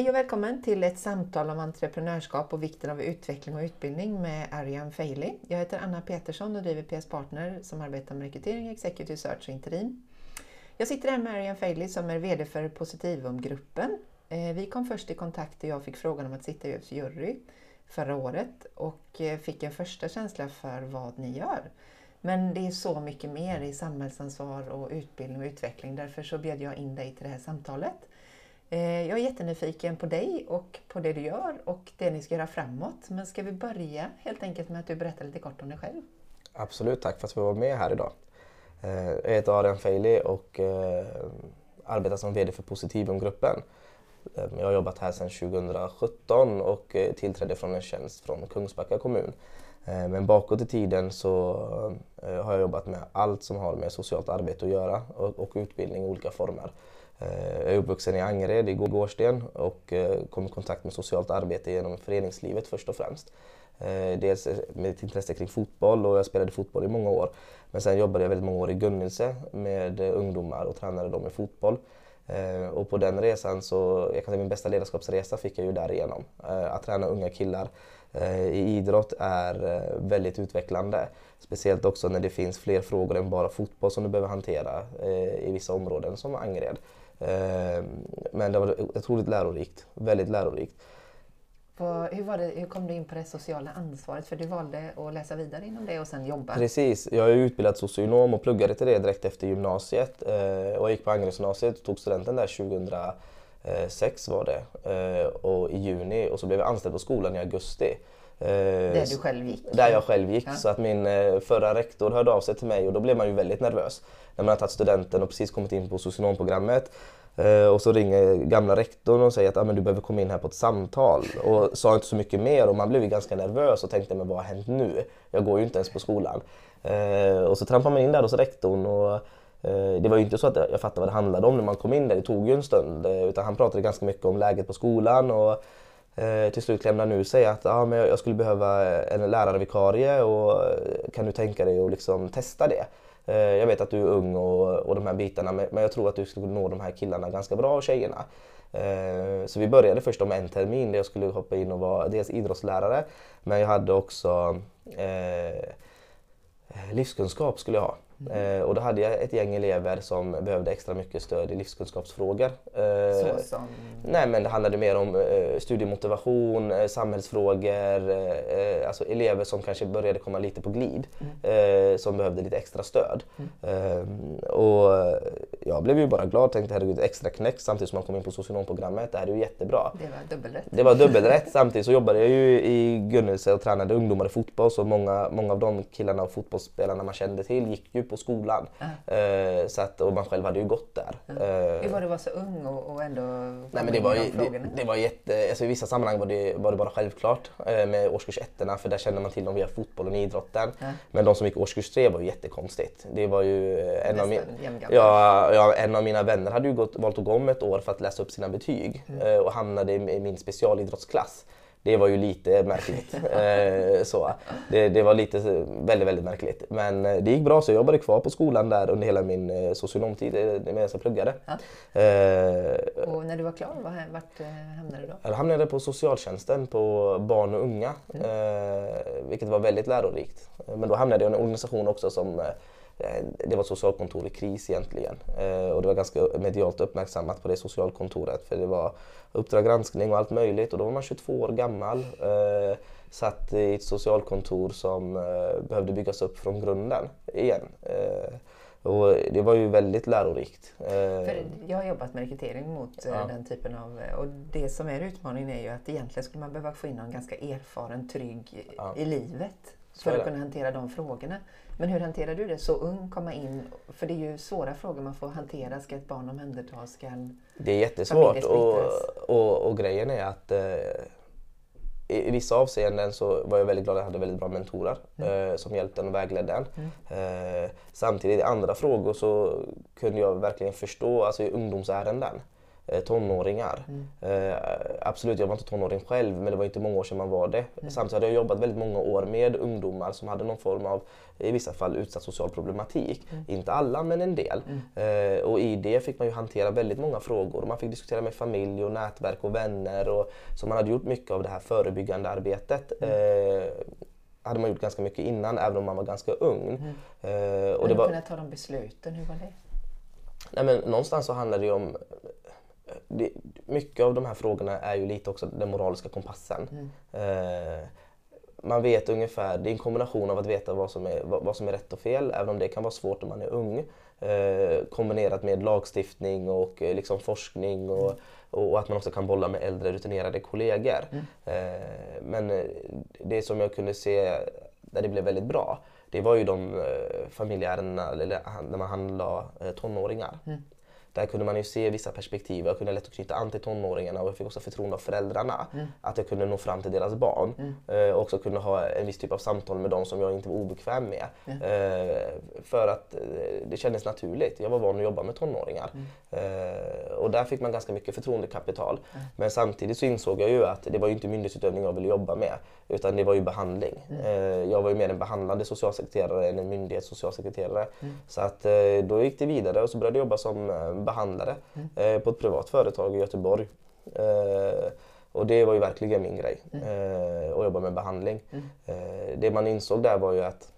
Hej och välkommen till ett samtal om entreprenörskap och vikten av utveckling och utbildning med Arian Feili. Jag heter Anna Petersson och driver PS Partner som arbetar med rekrytering, executive search och interim. Jag sitter här med Arian Feili som är VD för Positivumgruppen. Eh, vi kom först i kontakt och jag fick frågan om att sitta i UFs jury förra året och eh, fick en första känsla för vad ni gör. Men det är så mycket mer i samhällsansvar och utbildning och utveckling. Därför så bjöd jag in dig till det här samtalet. Eh, jag är jättenyfiken på dig och på det du gör och det ni ska göra framåt. Men ska vi börja helt enkelt med att du berättar lite kort om dig själv? Absolut, tack för att vi var med här idag. Eh, jag heter Adrian Feili och eh, arbetar som VD för Positivumgruppen. Jag har jobbat här sedan 2017 och tillträdde från en tjänst från Kungsbacka kommun. Eh, men bakåt i tiden så eh, har jag jobbat med allt som har med socialt arbete att göra och utbildning i olika former. Eh, jag är uppvuxen i Angered i Gårdsten och kom i kontakt med socialt arbete genom föreningslivet först och främst. Dels med ett intresse kring fotboll och jag spelade fotboll i många år. Men sen jobbade jag väldigt många år i Gunnelse med ungdomar och tränade dem i fotboll. Och på den resan så, jag kan säga min bästa ledarskapsresa fick jag ju därigenom. Att träna unga killar i idrott är väldigt utvecklande. Speciellt också när det finns fler frågor än bara fotboll som du behöver hantera i vissa områden som Angered. Men det var otroligt lärorikt, väldigt lärorikt. Hur, var det, hur kom du in på det sociala ansvaret? För du valde att läsa vidare inom det och sen jobba. Precis, jag är utbildad socionom och pluggade till det direkt efter gymnasiet. Och jag gick på Angeredsgymnasiet och tog studenten där 2006 var det. Ehm, och i juni och så blev jag anställd på skolan i augusti. Där du själv gick? Där jag själv gick. Ja. Så att min eh, förra rektor hörde av sig till mig och då blev man ju väldigt nervös. När man har tagit studenten och precis kommit in på socionomprogrammet. Eh, och så ringer gamla rektorn och säger att ah, men du behöver komma in här på ett samtal. Och sa inte så mycket mer och man blev ju ganska nervös och tänkte men vad har hänt nu? Jag går ju inte ens på skolan. Eh, och så trampar man in där hos rektorn och Eh, det var ju inte så att jag fattade vad det handlade om när man kom in där. Det tog ju en stund. Eh, utan han pratade ganska mycket om läget på skolan och eh, till slut klämde han ur sig att ah, men jag skulle behöva en lärarvikarie och kan du tänka dig att liksom testa det? Jag vet att du är ung och, och de här bitarna men, jag tror att du skulle nå de här killarna ganska bra och tjejerna. Så vi började först om en termin där jag skulle hoppa in och vara dels idrottslärare men jag hade också eh, livskunskap skulle jag ha. Eh, och då hade jag ett gäng elever som behövde extra mycket stöd i livskunskapsfrågor. Eh, som... Nej men det handlade mer om eh, studiemotivation, eh, samhällsfrågor, eh, alltså elever som kanske började komma lite på glid. Mm. Eh, som behövde lite extra stöd. Mm. och jag blev ju bara glad, tänkte herregud extra knäck samtidigt som man kom in på socionomprogrammet. Det här är ju jättebra. Det var dubbelrätt. Det var dubbelrätt. samtidigt så jobbade jag ju i Gunnelse och tränade ungdomar i fotboll så många, många av de killarna och fotbollsspelarna man kände till gick ju på skolan. Uh. så att, och man själv hade ju gått där. Hur var det att vara så ung och, och ändå Nej, men det, var, det, det, var jätte, alltså I vissa sammanhang var det, var det bara självklart uh, med årskurs ettorna för där kände man till dem via fotbollen och idrotten. Men de som gick årskurs tre var ju jättekonstigt. Det var ju en av, min, ja, ja, en av mina vänner hade ju gått, valt att gå om ett år för att läsa upp sina betyg mm. och hamnade i min specialidrottsklass det var ju lite märkligt. eh, så. Det, det, var lite väldigt, väldigt märkligt. Men eh, det gick bra så jag jobbade kvar på skolan där under hela min eh, socionomtid medan jag pluggade. Ja. Eh, och när du var klar, vart hamnade du då? Jag hamnade på socialtjänsten på barn och unga. Mm. Eh, vilket var väldigt lärorikt. Men då hamnade jag i en organisation också som det var ett socialkontor i kris egentligen eh, och det var ganska medialt uppmärksammat på det socialkontoret för det var Uppdrag granskning och allt möjligt och då var man 22 år gammal. Eh, satt i ett socialkontor som behövde byggas upp från grunden igen. Och det var ju väldigt lärorikt. För jag har jobbat med rekrytering mot ja. den typen av... Och det som är utmaningen är ju att egentligen skulle man behöva få in någon ganska erfaren, trygg ja. i livet för att kunna hantera de frågorna. Men hur hanterar du det? Så ung, komma in, för det är ju svåra frågor man får hantera. Ska ett barn omhändertas? Ska Det är jättesvårt och, och, och, grejen är att eh, i vissa avseenden så var jag väldigt glad att jag hade väldigt bra mentorer mm. eh, som hjälpte en och vägledde en. Mm. Eh, samtidigt i andra frågor så kunde jag verkligen förstå, alltså i ungdomsärenden, tonåringar. Mm. Eh, absolut, jag var inte tonåring själv men det var inte många år sedan man var det. Mm. Samtidigt hade jag jobbat väldigt många år med ungdomar som hade någon form av, i vissa fall, utsatt social problematik. Mm. Inte alla men en del. Eh, och i det fick man ju hantera väldigt många frågor. Man fick diskutera med familj och nätverk och vänner. Och, så man hade gjort mycket av det här förebyggande arbetet. Mm. Eh, hade man gjort ganska mycket innan även om man var ganska ung. Mm. Eh, och det du var, kunde ta de besluten, hur var det? nej men, någonstans så handlar det ju om det, mycket av de här frågorna är ju lite också den moraliska kompassen. Eh, man vet ungefär, det är en kombination av att veta vad som, är, vad, vad som är rätt och fel, även om det kan vara svårt om man är ung. Eh, kombinerat med lagstiftning och eh, liksom forskning och, och att man också kan bolla med äldre rutinerade kollegor. Eh, men det som jag kunde se där det blev väldigt bra, det var ju de familjeärendena eller när man handlade tonåringar. Där kunde man ju se vissa perspektiv. Jag kunde lätt att knyta an till tonåringarna och jag fick också förtroende av föräldrarna. Att jag kunde nå fram till deras barn. Eh, och också kunde ha en viss typ av samtal med dem som jag inte var obekväm med. Eh, för att eh, det kändes naturligt. Jag var van att jobba med tonåringar. Eh, och där fick man ganska mycket förtroendekapital. Men samtidigt så insåg jag ju att det var ju inte myndighetsutövning jag ville jobba med. Utan det var ju behandling. Eh, jag var ju mer en behandlande socialsekreterare än en myndighetssocialsekreterare. Så att eh, då gick det vidare och så började jag jobba som eh, behandlare eh, på ett privat företag i Göteborg. Eh, och det var ju verkligen min grej, eh, att jobba med behandling. Eh, det man insåg där var ju att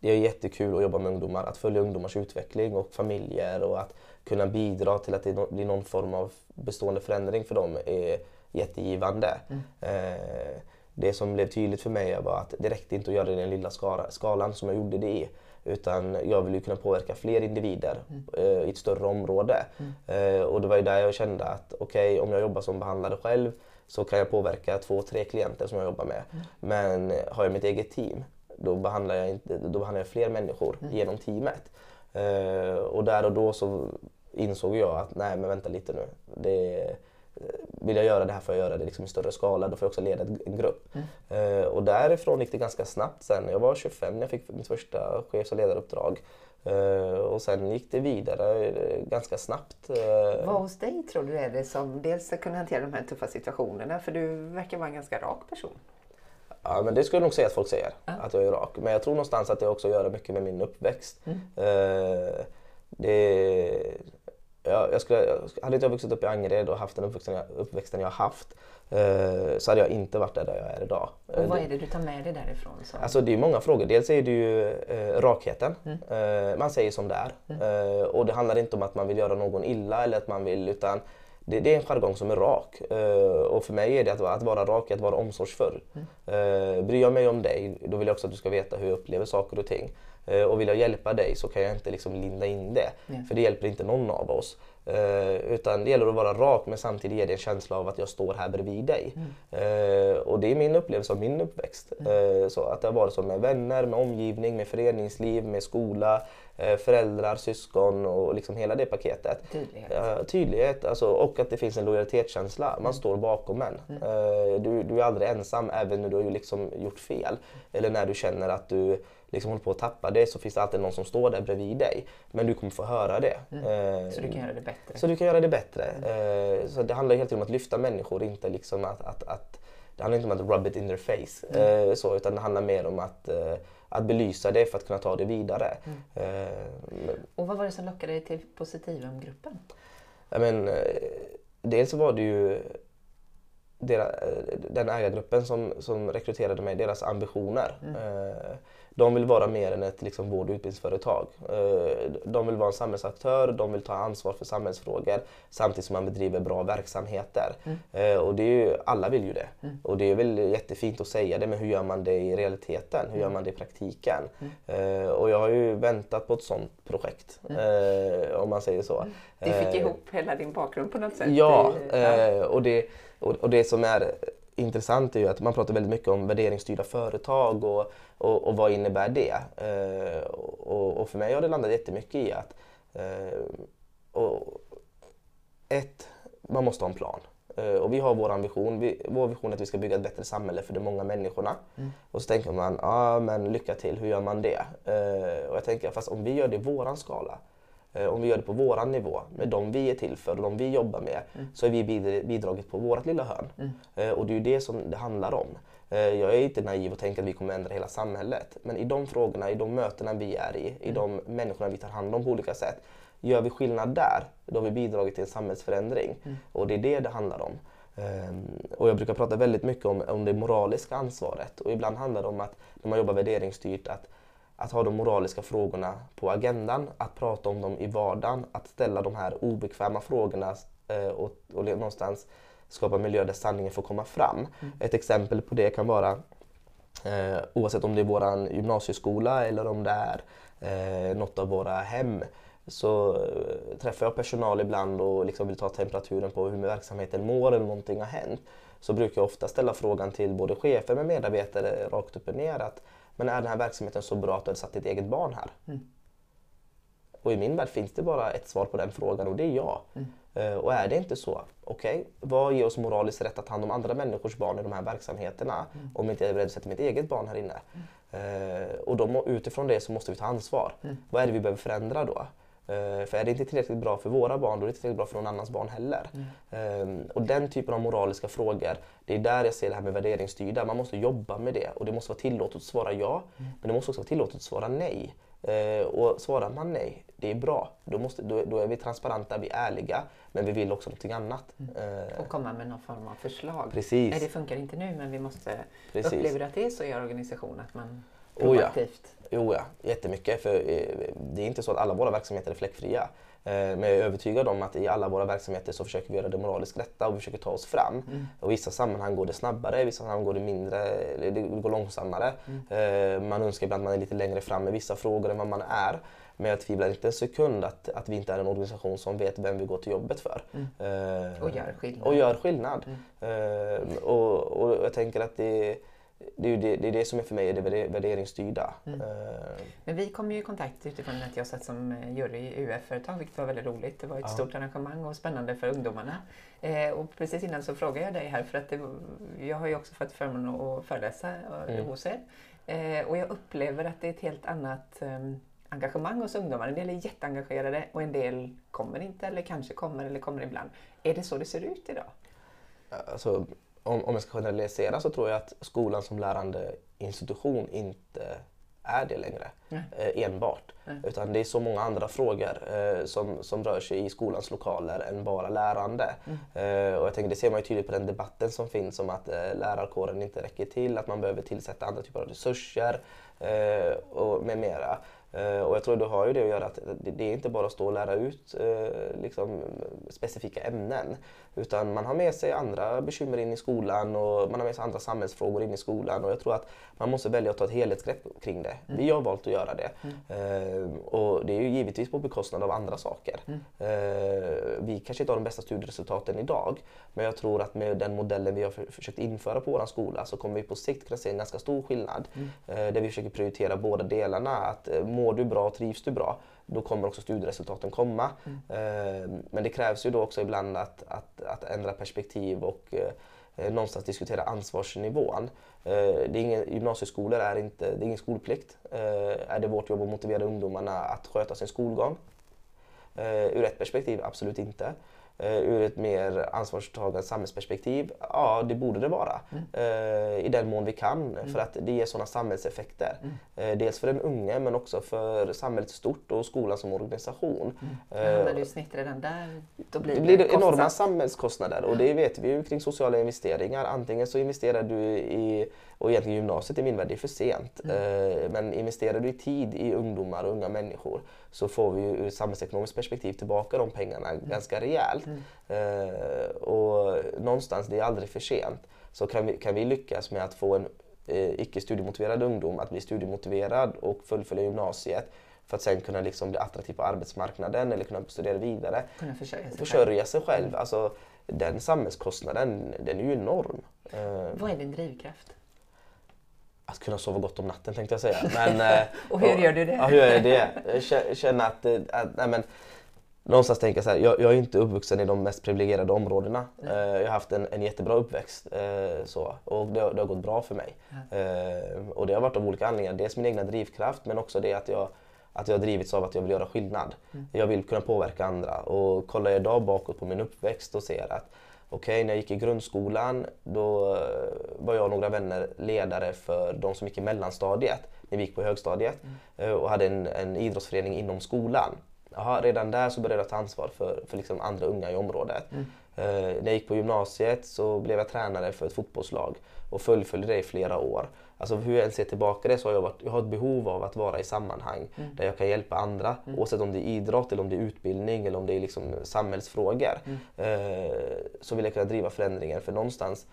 det är jättekul att jobba med ungdomar, att följa ungdomars utveckling och familjer och att kunna bidra till att det blir någon form av bestående förändring för dem är jättegivande. Eh, det som blev tydligt för mig var att det räckte inte att göra det i den lilla skara, skalan som jag gjorde det i. Utan jag ville ju kunna påverka fler individer eh, i ett större område. Eh, och det var ju där jag kände att okej, om jag jobbar som behandlare själv så kan jag påverka två, tre klienter som jag jobbar med. Men eh, har jag mitt eget team, då behandlar jag, inte, då behandlar jag fler människor genom teamet. Eh, och där och då så insåg jag att nej men vänta lite nu. Det, vill jag göra det här får jag göra det liksom i större skala. Då får jag också leda en grupp. Eh, och därifrån gick det ganska snabbt sen. Jag var 25 när jag fick mitt första chefs och ledaruppdrag. Eh, och sen gick det vidare eh, ganska snabbt. Eh, Vad hos dig tror du är det som dels kunna hantera de här tuffa situationerna? För du verkar vara en ganska rak person. Ja, men det skulle jag nog säga att folk säger, att jag är rak. Men jag tror någonstans att det också gör mycket med min uppväxt. Eh, det, ja, jag skulle, hade inte jag vuxit upp i Angered och haft den uppväxten jag, uppväxten jag har haft eh, så hade jag inte varit där, jag är idag. Eh, Och vad är det du tar med dig därifrån? Så? Alltså det är många frågor. Dels är det ju eh, rakheten. Eh, man säger som det är. Eh, och det handlar inte om att man vill göra någon illa eller att man vill utan det, det är en jargong som är rak. Eh, och för mig är det att, vara- att vara rak, att vara omsorgsfull. Eh, bryr jag mig om dig, då vill jag också att du ska veta hur jag upplever saker och ting. Eh, och vill jag hjälpa dig så kan jag inte liksom linda in det. Ja. För det hjälper inte någon av oss. Eh, utan det gäller att vara rak men samtidigt ge dig en känsla av att jag står här bredvid dig. Eh, och det är min upplevelse av min uppväxt. Eh, så att det har varit så med vänner, med omgivning, med föreningsliv, med skola, föräldrar, syskon och liksom hela det paketet. Tydlighet. Ja, tydlighet alltså, och att det finns en lojalitetskänsla. Man står bakom en. Eh, Du, du är aldrig ensam även när du har liksom gjort fel. Eller när du känner att du liksom håller på att tappa det så finns det alltid någon som står där bredvid dig. Men du kommer få höra det. Eh, Så du kan göra det bättre. så du kan göra det bättre. Eh, Så det handlar helt enkelt om att lyfta människor, inte liksom att, att, att det handlar inte om att rub it in their face, eh, så, utan det handlar mer om att, eh, att belysa det för att kunna ta det vidare. Eh, men- Och vad var det som lockade dig till Positivum-gruppen? Ja, men, eh, dels var det ju dera, eh, den ägargruppen som, som rekryterade mig, deras ambitioner. Eh, De vill vara mer än ett liksom, vård och utbildningsföretag. Eh, De vill vara en samhällsaktör, de vill ta ansvar för samhällsfrågor samtidigt som man bedriver bra verksamheter. Eh, Och det är ju, alla vill ju det. Och det är väl jättefint att säga det, men hur gör man det i realiteten? Hur gör man det i praktiken? Eh, Och jag har ju väntat på ett sånt projekt, eh, om man säger så. Du fick ihop hela din bakgrund på något sätt? Ja, och, det, och det som är intressant är ju att man pratar väldigt mycket om värderingsstyrda företag och, och, och vad innebär det? Eh, och, och för mig har det landat jättemycket i att eh, och, ett, man måste ha en plan. Eh, och vi har vår ambition. Vi, vår vision är att vi ska bygga ett bättre samhälle för de många människorna. Och så tänker man, ja men lycka till, hur gör man det? Eh, och jag tänker, fast om vi gör det i våran skala, om vi gör det på våran nivå, med de vi är till för och de vi jobbar med, Mm. så är vi bid- bidragit på vårt lilla hörn. Eh, och det är ju det som det handlar om. Eh, jag är inte naiv och tänker att vi kommer ändra hela samhället. Men i de frågorna, i de mötena vi är i, i de människorna vi tar hand om på olika sätt. Gör vi skillnad där, då har vi bidragit till en samhällsförändring. Och det är det det handlar om. Ehm, och jag brukar prata väldigt mycket om, om det moraliska ansvaret. Och ibland handlar det om att när man jobbar värderingsstyrt att, att ha de moraliska frågorna på agendan, att prata om dem i vardagen, att ställa de här obekväma frågorna eh, och, och någonstans skapa miljö där sanningen får komma fram. Ett exempel på det kan vara eh, oavsett om det är vår gymnasieskola eller om det är eh, något av våra hem så eh, träffar jag personal ibland och liksom vill ta temperaturen på hur verksamheten mår eller någonting har hänt. Så brukar jag ofta ställa frågan till både chefer med medarbetare rakt upp och ner att men är den här verksamheten så bra att du har satt ditt eget barn här? Och i min värld finns det bara ett svar på den frågan och det är ja. Eh, och är det inte så, okej, vad ger oss moraliskt rätt att ta hand om andra människors barn i de här verksamheterna om inte jag är beredd att sätta mitt eget barn här inne? Eh, och då, utifrån det så måste vi ta ansvar. Vad är det vi behöver förändra då? Eh, för är det inte tillräckligt bra för våra barn, då är det inte tillräckligt bra för någon annans barn heller. Eh, och den typen av moraliska frågor, det är där jag ser det här med värderingsstyrda. Man måste jobba med det och det måste vara tillåtet att svara ja, men det måste också vara tillåtet att svara nej. Eh, och svarar man nej, det är bra. Då, måste, då, då är vi transparenta, vi är ärliga, men vi vill också någonting annat. Eh, Och komma med någon form av förslag. Precis. Nej, det funkar inte nu men vi måste... Precis. Upplever du att det är så i er organisation att man Oh ja. proaktivt Jo, ja, jättemycket. För eh, det är inte så att alla våra verksamheter är fläckfria. Eh, Men jag är övertygad om att i alla våra verksamheter så försöker vi göra det moraliskt rätta och vi försöker ta oss fram. Och I vissa sammanhang går det snabbare, i vissa sammanhang går det mindre, det går långsammare. Eh, Man önskar ibland att man är lite längre fram med vissa frågor än vad man är. Men jag tvivlar inte en sekund att, att vi inte är en organisation som vet vem vi går till jobbet för. Eh, Och gör skillnad. Och gör skillnad. Eh, och, och jag tänker att det, det, är det, det är det som är för mig det värder- värderingsstyrda. Eh, Men vi kom ju i kontakt utifrån att jag satt som eh, jury i UF-företag, vilket var väldigt roligt. Det var ett stort arrangemang och spännande för ungdomarna. Eh, och precis innan så frågade jag dig här, för att det, jag har ju också fått förmånen att föreläsa eh, Mm. hos er. Eh, och jag upplever att det är ett helt annat eh, engagemang hos ungdomar. En del är jätteengagerade och en del kommer inte eller kanske kommer eller kommer ibland. Är det så det ser ut idag? alltså, om, om jag ska generalisera så tror jag att skolan som lärande institution inte är det längre eh, enbart. Nej. Utan det är så många andra frågor eh, som, som rör sig i skolans lokaler än bara lärande. Eh, och jag tänker, det ser man ju tydligt på den debatten som finns om att eh, lärarkåren inte räcker till, att man behöver tillsätta andra typer av resurser eh, och med mera. Eh, och jag tror det har ju det att göra att det, det är inte bara att stå och lära ut eh, liksom, specifika ämnen. Utan man har med sig andra bekymmer in i skolan och man har med sig andra samhällsfrågor in i skolan. Och jag tror att man måste välja att ta ett helhetsgrepp kring det. Vi har valt att göra det. Eh, och det är ju givetvis på bekostnad av andra saker. Eh, vi kanske inte har de bästa studieresultaten idag. Men jag tror att med den modellen vi har för, försökt införa på vår skola så kommer vi på sikt kunna se en ganska stor skillnad. Eh, där vi försöker prioritera båda delarna. Att mår du bra, trivs du bra, då kommer också studieresultaten komma. Eh, men det krävs ju då också ibland att, att, att ändra perspektiv och Eh, någonstans diskutera ansvarsnivån. Eh, det är ingen, gymnasieskolor är inte, det är ingen skolplikt. Eh, är det vårt jobb att motivera ungdomarna att sköta sin skolgång? Eh, ur ett perspektiv, absolut inte. Eh, ur ett mer ansvarstagande samhällsperspektiv, ja det borde det vara. Eh, I den mån vi kan, för att det ger sådana samhällseffekter. Eh, dels för den unge men också för samhället stort och skolan som organisation. Eh, Hamnar du i snitt redan där, då blir det blir det enorma samhällskostnader och det vet vi ju kring sociala investeringar. Antingen så investerar du i, och egentligen gymnasiet i min värld, det är för sent. Eh, Men investerar du i tid i ungdomar och unga människor så får vi ju ur ett samhällsekonomiskt perspektiv tillbaka de pengarna ganska rejält. Eh, Och någonstans, det är aldrig för sent, så kan vi, kan vi lyckas med att få en eh, icke studiemotiverad ungdom att bli studiemotiverad och fullfölja gymnasiet för att sen kunna liksom bli attraktiv på arbetsmarknaden eller kunna studera vidare Kunna försörja sig själv. försörja sig själv. Alltså, den samhällskostnaden, den är ju enorm. Eh, Vad är din drivkraft? Att kunna sova gott om natten tänkte jag säga. Men, eh, Och hur gör du det? Ja, hur gör jag det? Jag känner att, eh, att nej, men, någonstans tänker jag så här, jag, jag är inte uppvuxen i de mest privilegierade områdena. Eh, jag har haft en, en jättebra uppväxt så, och det, har- det har gått bra för mig. Eh, och det har varit av olika anledningar. Dels min egna drivkraft men också det att jag att jag drivits av att jag vill göra skillnad. Jag vill kunna påverka andra och kollar jag idag bakåt på min uppväxt och ser att okej, okay, när jag gick i grundskolan då var jag och några vänner ledare för de som gick i mellanstadiet när vi gick på högstadiet mm. och hade en, en idrottsförening inom skolan. Aha, redan där så började jag ta ansvar för, för liksom andra unga i området. Mm. Eh, när jag gick på gymnasiet så blev jag tränare för ett fotbollslag och fullföljde det i flera år. Alltså hur jag än ser tillbaka det så har jag, varit, jag har ett behov av att vara i sammanhang mm. där jag kan hjälpa andra. Mm. Oavsett om det är idrott, eller om det är utbildning eller om det är liksom samhällsfrågor. Mm. Eh, så vill jag kunna driva förändringar för någonstans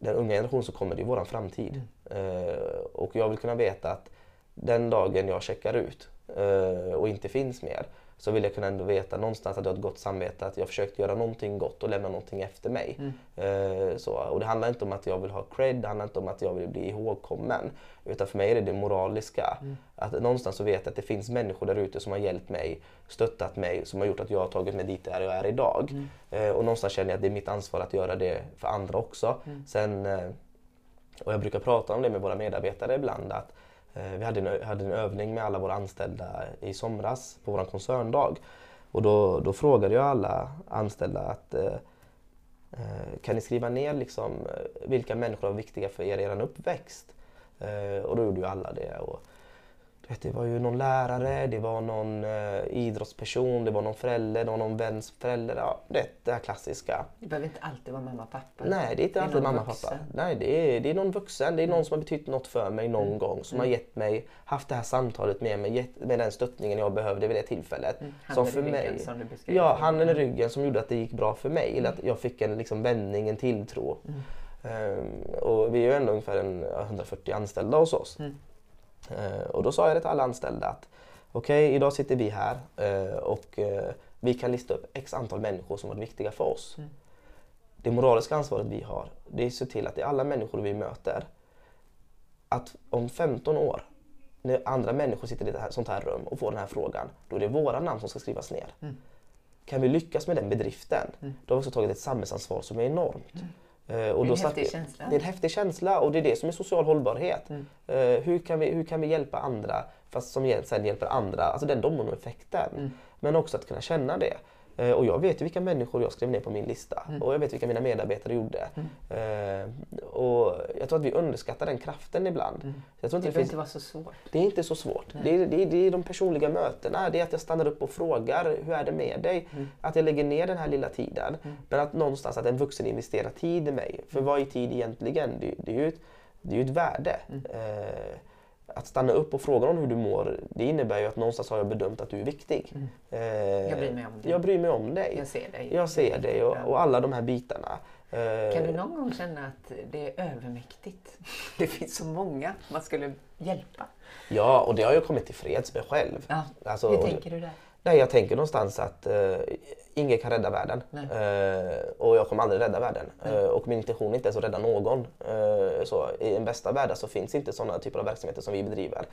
den unga generationen som kommer, det är vår framtid. Mm. Eh, och jag vill kunna veta att den dagen jag checkar ut eh, och inte finns mer så vill jag kunna ändå veta någonstans att jag har ett gott samvete att jag försökt göra någonting gott och lämna någonting efter mig. Mm. Eh, så, och det handlar inte om att jag vill ha cred, det handlar inte om att jag vill bli ihågkommen. Utan för mig är det det moraliska. Mm. Att någonstans så vet jag att det finns människor där ute som har hjälpt mig, stöttat mig, som har gjort att jag har tagit mig dit där jag är idag. Mm. Eh, och någonstans känner jag att det är mitt ansvar att göra det för andra också. Mm. Sen, eh, och jag brukar prata om det med våra medarbetare ibland. att Eh, vi hade en, hade en övning med alla våra anställda i somras på vår koncerndag. Och då, då frågade jag alla anställda att eh, eh kan ni skriva ner liksom, eh, vilka människor var viktiga för er i er uppväxt? Eh, och då gjorde ju alla det. Och det var ju någon lärare, det var någon eh, idrottsperson, det var någon förälder, det var någon väns förälder. Ja, det, det här klassiska. Det behöver inte alltid vara mamma och pappa. Nej, det är inte alltid mamma och pappa. Nej, det är, det är någon vuxen. Det är någon mm. som har betytt något för mig någon mm. gång. Som mm. har gett mig, haft det här samtalet med mig, gett mig den stöttningen jag behövde vid det tillfället. Mm. Som för ryggen mig, som du beskrev. Ja, handen i ryggen som gjorde att det gick bra för mig. Eller att jag fick en liksom, vändning, en tilltro. Um, och vi är ju ändå ungefär en, 140 anställda hos oss. Eh, och då sa jag det till alla anställda att okej, okay, idag sitter vi här eh, och eh, vi kan lista upp x antal människor som varit viktiga för oss. Mm. Det moraliska ansvaret vi har, det är att se till att det är alla människor vi möter, att om 15 år, när andra människor sitter i ett sånt här rum och får den här frågan, då är det våra namn som ska skrivas ner. Mm. Kan vi lyckas med den bedriften, mm. då har vi också tagit ett samhällsansvar som är enormt. Mm. Eh, och det är en häftig känsla. Det är en häftig känsla och det är det som är social hållbarhet. Mm. Uh, hur, kan vi, hur kan vi hjälpa andra fast som sen hjälper andra? Alltså den dominoeffekten. Mm. Men också att kunna känna det. Eh, och jag vet ju vilka människor jag skrev ner på min lista mm. och jag vet vilka mina medarbetare gjorde. Mm. Eh, och jag tror att vi underskattar den kraften ibland. Mm. Jag tror inte det behöver inte vara så svårt. Det är inte så svårt. Det är, det, är, det är de personliga mötena, det är att jag stannar upp och frågar hur är det med dig? Mm. Att jag lägger ner den här lilla tiden. Mm. Men att någonstans att en vuxen investerar tid i mig. För vad är tid egentligen? Det, det är ju ett, det är ett värde. Mm. Eh, att stanna upp och fråga någon hur du mår, det innebär ju att någonstans har jag bedömt att du är viktig. Mm. Eh, jag bryr mig om dig. Jag bryr mig om dig. Jag ser dig. Jag ser dig och, och alla de här bitarna. Eh, kan du någon gång känna att det är övermäktigt? Det finns så många man skulle hjälpa. Ja, och det har jag kommit till freds med själv. Ja. Alltså, hur tänker du där? Nej, jag tänker någonstans att uh, ingen kan rädda världen. Uh, och jag kommer aldrig rädda världen. Uh, och min intention är inte ens att rädda någon. så, I en bästa värld så finns inte sådana typer av verksamheter som vi bedriver.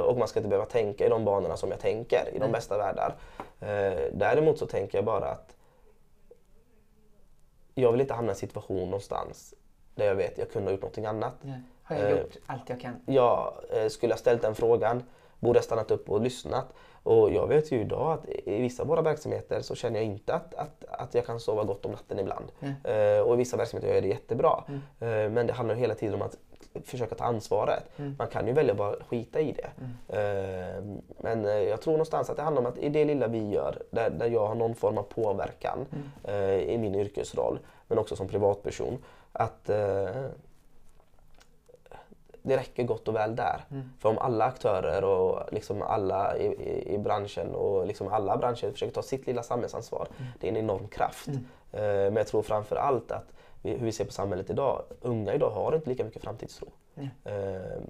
och man ska inte behöva tänka i de banorna som jag tänker i de bästa världar. däremot så tänker jag bara att jag vill inte hamna i en situation någonstans där jag vet att jag kunde ha gjort någonting annat. Har jag gjort allt jag kan? Ja, skulle jag ställt den frågan borde jag stannat upp och lyssnat. Och jag vet ju idag att i vissa av våra verksamheter så känner jag inte att, att, att jag kan sova gott om natten ibland. Mm. Uh, och i vissa verksamheter gör jag det jättebra. Mm. Uh, men det handlar hela tiden om att försöka ta ansvaret. Mm. Man kan ju välja att bara skita i det. Uh, men jag tror någonstans att det handlar om att i det lilla vi gör, där, där jag har någon form av påverkan mm. i min yrkesroll, men också som privatperson, att det räcker gott och väl där. Mm. För om alla aktörer och liksom alla i, i, i, branschen och liksom alla branscher försöker ta sitt lilla samhällsansvar, mm. det är en enorm kraft. Mm. Uh, men jag tror framför allt att vi, hur vi ser på samhället idag, unga idag har inte lika mycket framtidstro. Uh,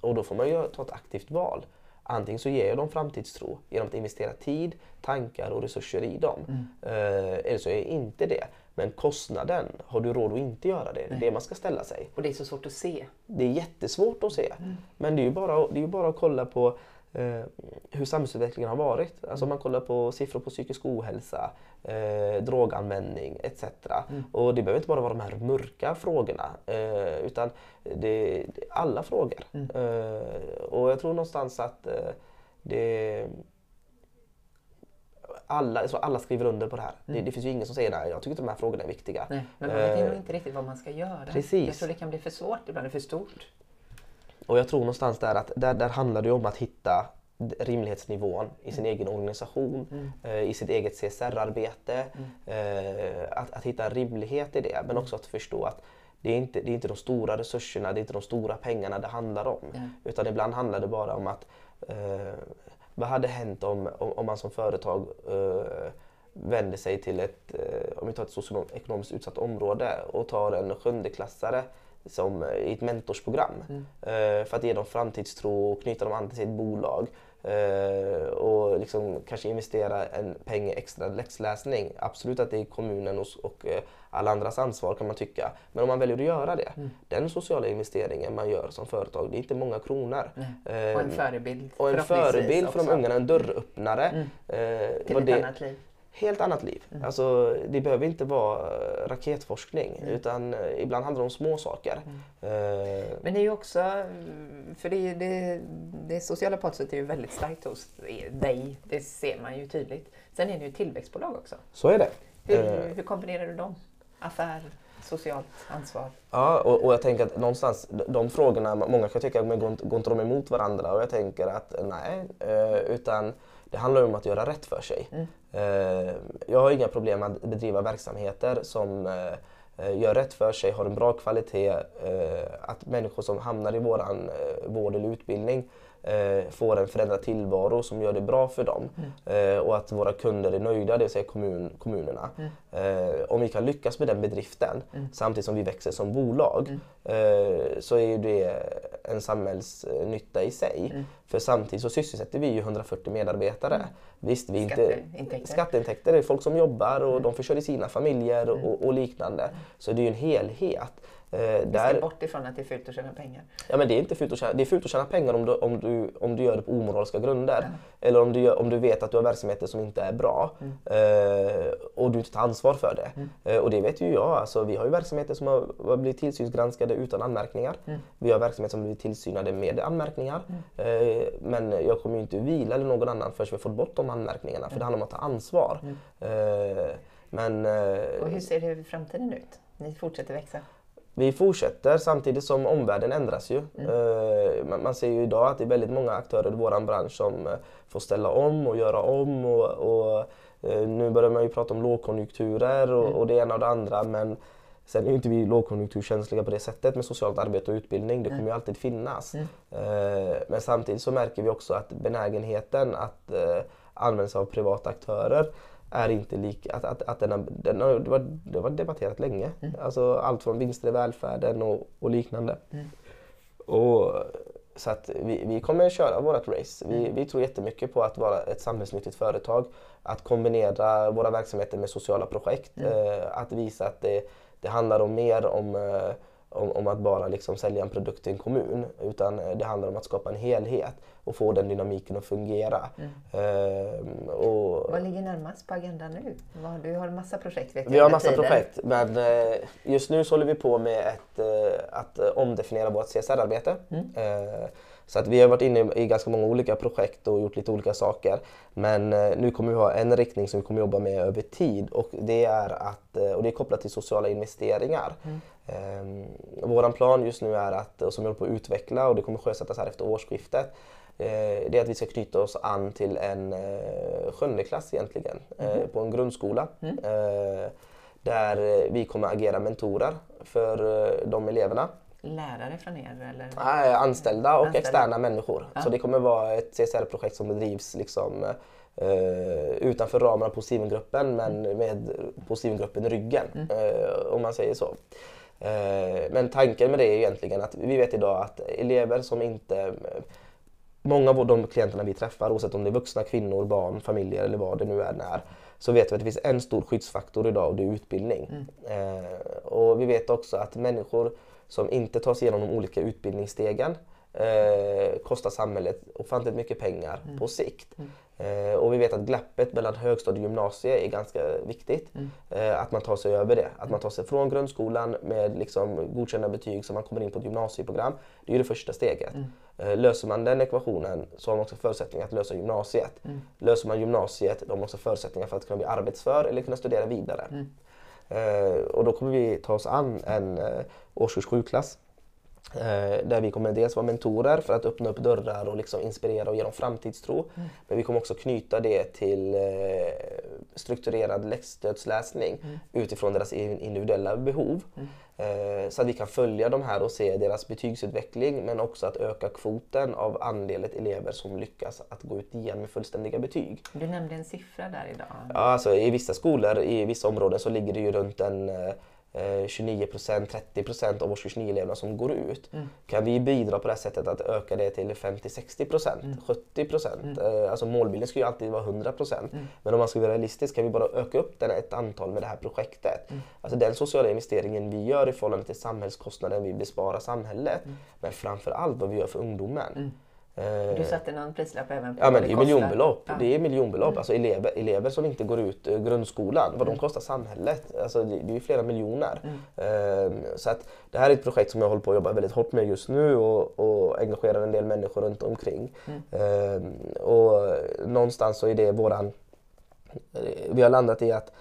och då får man ju ta ett aktivt val. Antingen så ger jag dem framtidstro genom att investera tid, tankar och resurser i dem. Mm. Uh, eller så är jag inte det. Men kostnaden, har du råd att inte göra det? Det är det man ska ställa sig. Och det är så svårt att se. Det är jättesvårt att se. Mm. Men det är ju bara, det är bara att kolla på eh, hur samhällsutvecklingen har varit. Alltså om man kollar på siffror på psykisk ohälsa, eh, droganvändning etc. Mm. Och det behöver inte bara vara de här mörka frågorna eh, utan det, är alla frågor. Mm. Eh, och jag tror någonstans att eh, det alla, så alla skriver under på det här. Det, Mm. det finns ju ingen som säger nej, jag tycker inte de här frågorna är viktiga. Nej, men man vet Eh, nog inte riktigt vad man ska göra. precis. Jag tror det kan bli för svårt ibland, det för stort. Och jag tror någonstans där att där, där handlar det om att hitta rimlighetsnivån i sin egen organisation, Mm. eh, i sitt eget CSR-arbete. Eh, att, att hitta en rimlighet i det men också att förstå att det är, inte, det är inte de stora resurserna, det är inte de stora pengarna det handlar om. Utan ibland handlar det bara om att eh, vad hade hänt om, om, om man som företag eh, vänder sig till ett, eh, om vi tar ett socioekonomiskt utsatt område och tar en sjundeklassare som eh, i ett mentorsprogram Mm. eh, för att ge dem framtidstro och knyta dem an till sitt bolag eh, och liksom kanske investera en peng i extra läxläsning. Absolut att det är kommunen och, och eh, alla andras ansvar kan man tycka. Men om man väljer att göra det, Mm. den sociala investeringen man gör som företag, det är inte många kronor. Eh, Och en förebild. och en förebild för de ungarna, en dörröppnare. Mm. Eh, Till ett det, annat liv. Helt annat liv. Mm. Alltså, det behöver inte vara eh, raketforskning Mm. utan eh, ibland handlar det om små saker. Eh, Men det är ju också, för det, det, det sociala patoset är ju väldigt starkt hos dig, det ser man ju tydligt. Sen är det ju tillväxtbolag också. så är det. Hur, Eh. hur kombinerar du dem? Affär, socialt ansvar? Ja, och, och jag tänker att någonstans, de, frågorna, många kan tycka, men går inte, går inte de emot varandra? Och jag tänker att nej, utan det handlar om att göra rätt för sig. Mm. Eh, jag har inga problem med att bedriva verksamheter som eh, eh, gör rätt för sig, har en bra kvalitet, att människor som hamnar i vår vård eller utbildning eh, får en förändrad tillvaro som gör det bra för dem. Eh, och att våra kunder är nöjda, det vill säga kommun, kommunerna. Eh, om vi kan lyckas med den bedriften samtidigt som vi växer som bolag eh, så är det en samhällsnytta i sig. För samtidigt så sysselsätter vi ju 140 medarbetare. Visst, vi inte, Skatteintäkter. skatteintäkter är folk som jobbar och de försörjer sina familjer och, och liknande. Så det är ju en helhet. Eh, Vi ska bort ifrån att det är fult att tjäna pengar. Ja, men det är inte fult att tjäna, det är fult att tjäna pengar om du, om du, om du gör det på omoraliska grunder. Eller om du, gör, om du vet att du har verksamheter som inte är bra eh, och du inte tar ansvar för det. Eh, och det vet ju jag. Alltså, vi har ju verksamheter som har, har blivit tillsynsgranskade utan anmärkningar. Vi har verksamheter som har blivit tillsynade med anmärkningar. Eh, men jag kommer ju inte vila eller någon annan förrän vi har fått bort de anmärkningarna. För det handlar om att ta ansvar. Eh, men, eh, Och hur ser det framtiden ut? Ni fortsätter växa. Vi fortsätter samtidigt som omvärlden ändras ju. Eh, man, ser ju idag att det är väldigt många aktörer i vår bransch som eh, får ställa om och göra om. Och, och, eh, nu börjar man ju prata om lågkonjunkturer och, och det ena och det andra. Men sen är ju inte vi lågkonjunkturkänsliga på det sättet med socialt arbete och utbildning. Det kommer ju alltid finnas. Eh, men samtidigt så märker vi också att benägenheten att använda sig av privata aktörer är inte lika, att, att, att den har, den har, det, var, det varit debatterat länge. Alltså allt från vinster i välfärden och, och liknande. Och, så att vi, vi kommer köra vårt race. Vi, vi tror jättemycket på att vara ett samhällsnyttigt företag. Att kombinera våra verksamheter med sociala projekt. Eh, att visa att det, det handlar om mer om, eh, om, om att bara liksom sälja en produkt till en kommun. Utan eh, det handlar om att skapa en helhet och få den dynamiken att fungera. Eh, och, Vad ligger närmast på agendan nu? Du har en massa projekt vet jag vi har hela massa tiden. projekt men eh, just nu så håller vi på med ett, eh, att omdefiniera vårt CSR-arbete. Eh, Så att vi har varit inne i ganska många olika projekt och gjort lite olika saker. Men nu kommer vi ha en riktning som vi kommer jobba med över tid och det är, att, och det är kopplat till sociala investeringar. Eh, våran plan just nu är att, och som vi håller på att utveckla och det kommer sjösättas här efter årsskiftet, eh, det är att vi ska knyta oss an till en eh, sjunde klass egentligen, eh, på en grundskola. Eh, där vi kommer agera mentorer för de eleverna. Lärare från er eller? Eh, Anställda och Anställda. externa människor. Så det kommer vara ett CSR-projekt som bedrivs liksom, eh, utanför ramarna på Stevengruppen men med på Stevengruppen i ryggen. Eh, om man säger så. Eh, men tanken med det är egentligen att vi vet idag att elever som inte Många av de klienterna vi träffar, oavsett om det är vuxna, kvinnor, barn, familjer eller vad det nu än är, så vet vi att det finns en stor skyddsfaktor idag och det är utbildning. Eh, och vi vet också att människor som inte tar sig igenom de olika utbildningsstegen eh, kostar samhället ofantligt mycket pengar Mm. på sikt. Eh, och vi vet att glappet mellan högstadie och gymnasie är ganska viktigt. Mm. Eh, att man tar sig över det. Att man tar sig från grundskolan med liksom godkända betyg så man kommer in på ett gymnasieprogram. Det är ju det första steget. Mm. Eh, löser man den ekvationen så har man också förutsättningar att lösa gymnasiet. Mm. Löser man gymnasiet då har man också förutsättningar för att kunna bli arbetsför eller kunna studera vidare. Mm. Eh, och då kommer vi ta oss an en eh, årskurs 7-klass. Eh, där vi kommer dels vara mentorer för att öppna upp dörrar och liksom inspirera och ge dem framtidstro. Mm. Men vi kommer också knyta det till eh, strukturerad läxstödsläsning Mm. utifrån deras in- individuella behov. Eh, så att vi kan följa de här och se deras betygsutveckling men också att öka kvoten av andelen elever som lyckas att gå ut igen med fullständiga betyg. Du nämnde en siffra där idag. Ja, alltså, I vissa skolor, i vissa områden så ligger det ju runt en eh, 29% 30% av årskurs 9-eleverna som går ut. Mm. Kan vi bidra på det här sättet att öka det till 50-60% 70 eh, Alltså målbilden ska ju alltid vara 100% Men om man ska vara realistisk kan vi bara öka upp den ett antal med det här projektet. Alltså den sociala investeringen vi gör i förhållande till samhällskostnaden vi besparar samhället. Men framför allt vad vi gör för ungdomen. Eh, Du satte någon prislapp även på Ja men det är miljonbelopp. Ja. Det är miljonbelopp. Alltså elever, elever som inte går ut eh, grundskolan, vad de Mm. kostar samhället. Alltså det, det är flera miljoner. Ehm, så att det här är ett projekt som jag håller på att jobba väldigt hårt med just nu och, och engagerar en del människor runt omkring. Mm. Ehm, och någonstans så är det våran... eh, Vi har landat i att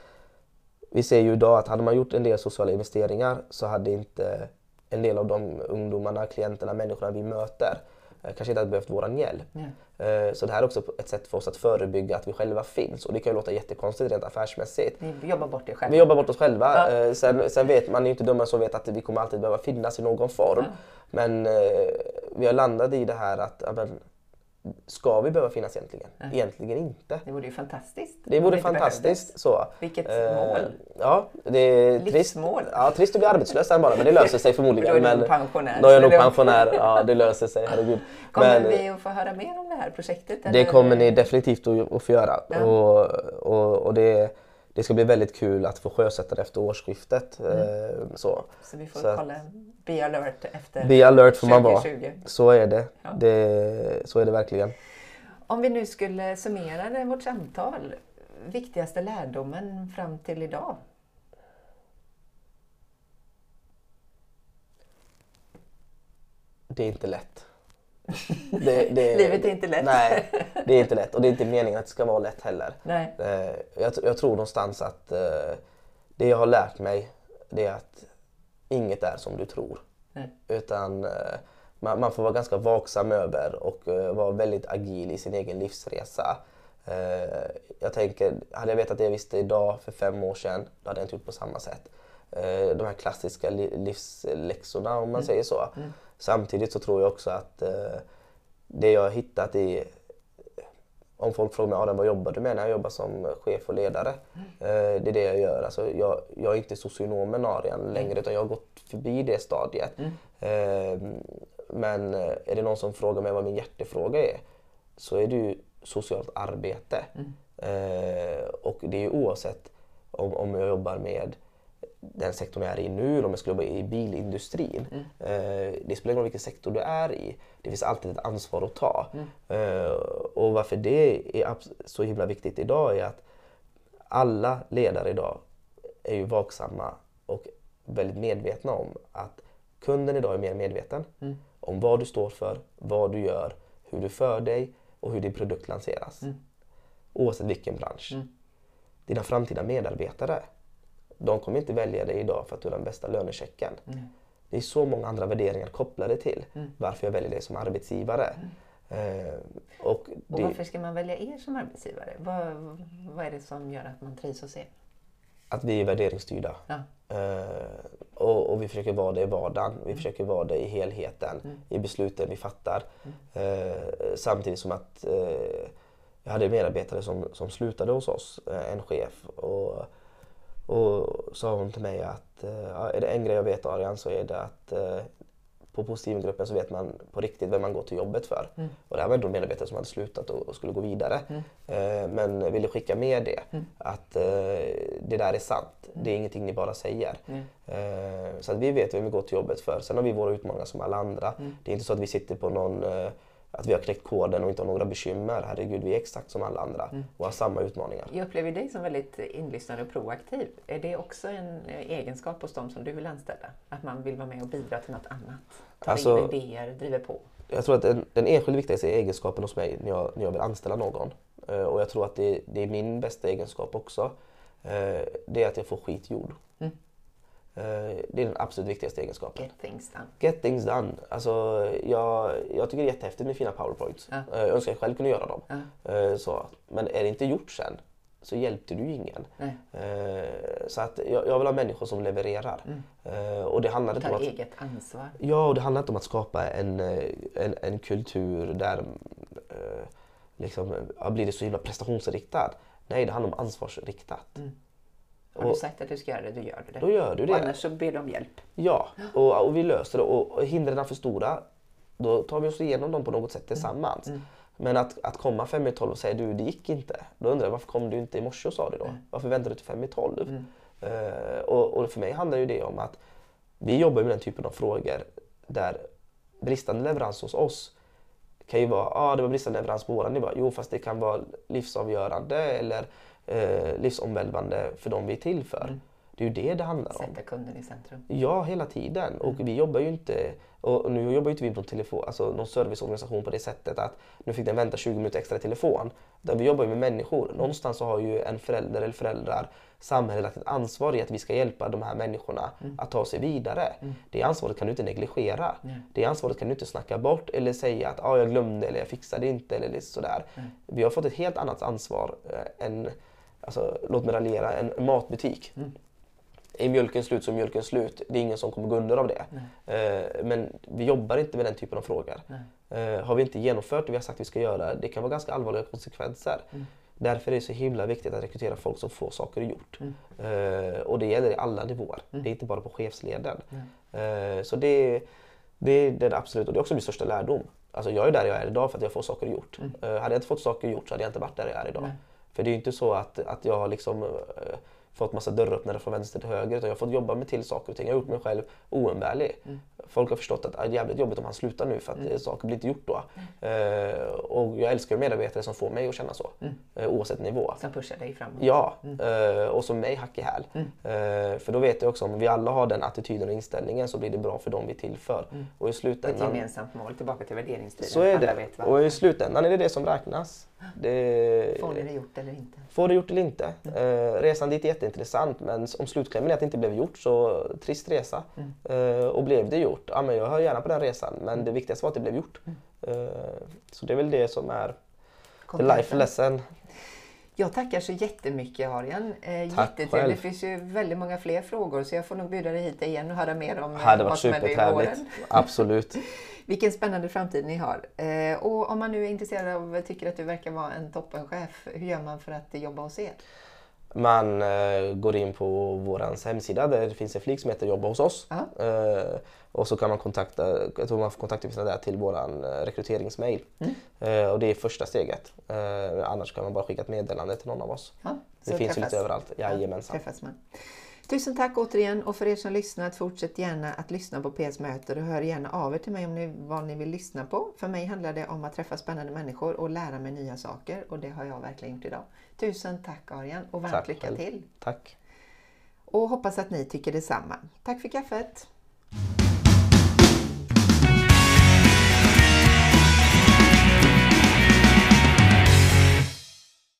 vi ser ju idag att hade man gjort en del sociala investeringar så hade inte en del av de ungdomarna, klienterna, människorna vi möter kanske inte hade behövt våran hjälp. Ja. Eh, Så det här är också ett sätt för oss att förebygga att vi själva finns. Och det kan ju låta jättekonstigt rent affärsmässigt. Ni jobbar bort det själva. Vi jobbar bort oss själva. Ja. Eh, Sen, sen vet man ju inte dummare så vet att vi kommer alltid behöva finnas i någon form. Ja. Men eh, vi har landat i det här att ja, men, ska vi behöva finnas egentligen? Ja. Egentligen inte. Det vore ju fantastiskt. Det vore inte fantastiskt. Så. Vilket Eh, mål. Ja, det är trist. Ja, trist att bli arbetslös sen bara, men det löser sig förmodligen. Då är du pensionär, Då är jag nog det- pensionär. Ja, det löser sig. Herregud. Kommer Men- vi att få höra mer om det här projektet? Det eller? kommer ni definitivt att, att få göra. Ja. Och, och, och det, det ska bli väldigt kul att få sjösätta det efter årsskiftet. Mm. Eh, Så. Så vi får Så kolla, be alert efter Be alert får man vara. 2020. Så är det. Ja. det. Så är det verkligen. Om vi nu skulle summera det, vårt samtal, viktigaste lärdomen fram till idag? Det är inte lätt. Det, det, Livet är inte lätt. Nej, det är inte lätt. Och det är inte meningen att det ska vara lätt heller. Nej. Eh, jag, jag tror någonstans att eh, det jag har lärt mig det är att inget är som du tror. Nej. Utan eh, man, man får vara ganska vaksam över och vara väldigt agil i sin egen livsresa. Jag tänker, hade jag vetat det jag visste idag för fem år sedan, då hade jag inte gjort på samma sätt. De här klassiska li- livsläxorna om man säger så. Mm. Samtidigt så tror jag också att eh, det jag har hittat i om folk frågar mig Adam, vad jobbar du med när jag jobbar som chef och ledare? Eh, det är det jag gör. Alltså, jag, jag är inte socionomen Arian längre utan jag har gått förbi det stadiet. Eh, men eh, är det någon som frågar mig vad min hjärtefråga är så är det ju socialt arbete. Eh, och det är ju oavsett om, om jag jobbar med den sektorn jag är i nu, om jag skulle jobba i bilindustrin. Eh, det spelar ingen roll vilken sektor du är i. Det finns alltid ett ansvar att ta. Eh, och varför det är så himla viktigt idag är att alla ledare idag är ju vaksamma och väldigt medvetna om att kunden idag är mer medveten om vad du står för, vad du gör, hur du för dig och hur din produkt lanseras. Oavsett vilken bransch. Dina framtida medarbetare, de kommer inte välja dig idag för att du har den bästa lönechecken. Det är så många andra värderingar kopplade till varför jag väljer dig som arbetsgivare. Eh, och Och det, varför ska man välja er som arbetsgivare? Vad, vad är det som gör att man trivs hos er? att vi är värderingsstyrda. Ja. Eh, och, och vi försöker vara det i vardagen, vi försöker vara det i helheten, i besluten vi fattar. Eh, samtidigt som att eh, jag hade medarbetare som, som slutade hos oss, eh, en chef. Och, och sa hon till mig att eh, ja, är det en grej jag vet Arian så är det att eh, på Positivgruppen så vet man på riktigt vem man går till jobbet för. Mm. Och det här var då medarbetare som hade slutat och, och skulle gå vidare. Mm. Eh, men ville skicka med det, mm. att eh, det där är sant. Det är ingenting ni bara säger. Eh, så att vi vet vem vi går till jobbet för. Sen har vi våra utmaningar som alla andra. Det är inte så att vi sitter på någon eh, att vi har knäckt koden och inte har några bekymmer. Herregud, vi är exakt som alla andra mm. och har samma utmaningar. Jag upplever dig som väldigt inlyssnande och proaktiv. Är det också en egenskap hos dem som du vill anställa? Att man vill vara med och bidra till något annat? Ta alltså, in idéer, driver på? Jag tror att den, den enskilt viktigaste egenskapen hos mig när jag, när jag vill anställa någon, eh, och jag tror att det, det är min bästa egenskap också, eh, det är att jag får skit gjord. Mm. Eh, det är den absolut viktigaste egenskapen. Get things done. Get things done. Alltså, jag, jag tycker det är jättehäftigt med fina powerpoints. Ja. Eh, jag önskar jag själv kunde göra dem. Ja. Eh, så. Men är det inte gjort sen så hjälpte du ingen. Nej. Så att jag, jag vill ha människor som levererar. Mm. Och det handlar inte om att, eget ansvar. Ja, och det handlar inte om att skapa en, en, en kultur där liksom, blir det så himla prestationsriktad. Nej, det handlar om ansvarsriktat. Mm. Har du sagt att du ska göra det, då gör du det. Då gör du det. Och annars så ber du om hjälp. Ja, och, och vi löser det. Och hindren är för stora, då tar vi oss igenom dem på något sätt tillsammans. Mm. Men att, att komma fem i tolv och säga du, det gick inte. Då undrar jag varför kom du inte i morse och sa det då? Mm. Varför väntade du till fem i tolv? Mm. Uh, och, och, för mig handlar ju det om att vi jobbar med den typen av frågor där bristande leverans hos oss kan ju vara, ja ah, det var bristande leverans på våran nivå. Jo fast det kan vara livsavgörande eller eh, livsomvälvande för de vi är till för. Mm. Det är ju det det handlar om. Sätta kunden i centrum. Ja, hela tiden. Och mm. vi jobbar ju inte, och nu jobbar ju inte vi på telefon, alltså någon serviceorganisation på det sättet att nu fick den vänta 20 minuter extra i telefon. Utan vi jobbar ju med människor. Mm. Någonstans så har ju en förälder eller föräldrar samhället ett ansvar i att vi ska hjälpa de här människorna mm. att ta sig vidare. Mm. Det ansvaret kan du inte negligera. Mm. Det ansvaret kan du inte snacka bort eller säga att ah, jag glömde eller jag fixade inte eller sådär. Vi har fått ett helt annat ansvar äh, än alltså, låt mig raljera, en matbutik. Mm. Är mjölken slut så är mjölken slut. Det är ingen som kommer gå under av det. Eh, men vi jobbar inte med den typen av frågor. Eh, har vi inte genomfört det vi har sagt att vi ska göra, det kan vara ganska allvarliga konsekvenser. Mm. Därför är det så himla viktigt att rekrytera folk som får saker gjort. Mm. Eh, och det gäller i alla nivåer. Mm. Det är inte bara på chefsleden. Eh, så det, det, är det absolut, och det är också min största lärdom. Alltså jag är där jag är idag för att jag får saker gjort. Mm. Eh, hade jag inte fått saker gjort så hade jag inte varit där jag är idag. Nej. För det är ju inte så att, att jag har liksom, äh, fått massa dörröppnare från vänster till höger utan jag har fått jobba med till saker och ting. Jag har gjort mig själv oumbärlig. Mm. Folk har förstått att det är jävligt jobbigt om han slutar nu för att mm. saker blir inte gjort då. Mm. Uh, och jag älskar medarbetare som får mig att känna så. Mm. Uh, oavsett nivå. Som pushar dig framåt. Ja, uh, och som mig hack i häl. Mm. för då vet jag också om vi alla har den attityden och inställningen så blir det bra för dem vi tillför. Mm. Och i slutändan... Ett gemensamt mål, tillbaka till värderingstiden. Så är det. Och i slutändan är det det som räknas. Det... Får ni det gjort eller inte? Får det gjort eller inte. Mm. resan dit är jätteintressant men om slutklämmen är att det inte blev gjort så trist resa. Mm. och blev det gjort, ja, men jag hör gärna på den resan men det viktigaste var att det blev gjort. Mm. Uh, så det är väl det som är the life lesson. Jag tackar så jättemycket Arian. Eh, Jättetrevligt. Det finns ju väldigt många fler frågor så jag får nog bjuda dig hit igen och höra mer om hade vad som händer i våren. Absolut. Vilken spännande framtid ni har. Eh, och om man nu är intresserad av, tycker att du verkar vara en toppenchef, hur gör man för att jobba hos er? Man eh, går in på vår hemsida där det finns en flik som heter Jobba hos oss. Eh, och så kan man kontakta, jag tror man får kontaktuppgifterna där till vår eh, rekryteringsmail. Mm. Eh, och det är första steget. Eh, annars kan man bara skicka ett meddelande till någon av oss. Ja, det finns ju lite överallt. Jajamensan. Ja, träffas man. Tusen tack återigen och för er som lyssnat, fortsätt gärna att lyssna på PS möter och hör gärna av er till mig om ni, vad ni vill lyssna på. För mig handlar det om att träffa spännande människor och lära mig nya saker och det har jag verkligen gjort idag. Tusen tack Arian och varmt tack lycka själv. till! Tack! Och hoppas att ni tycker detsamma. Tack för kaffet!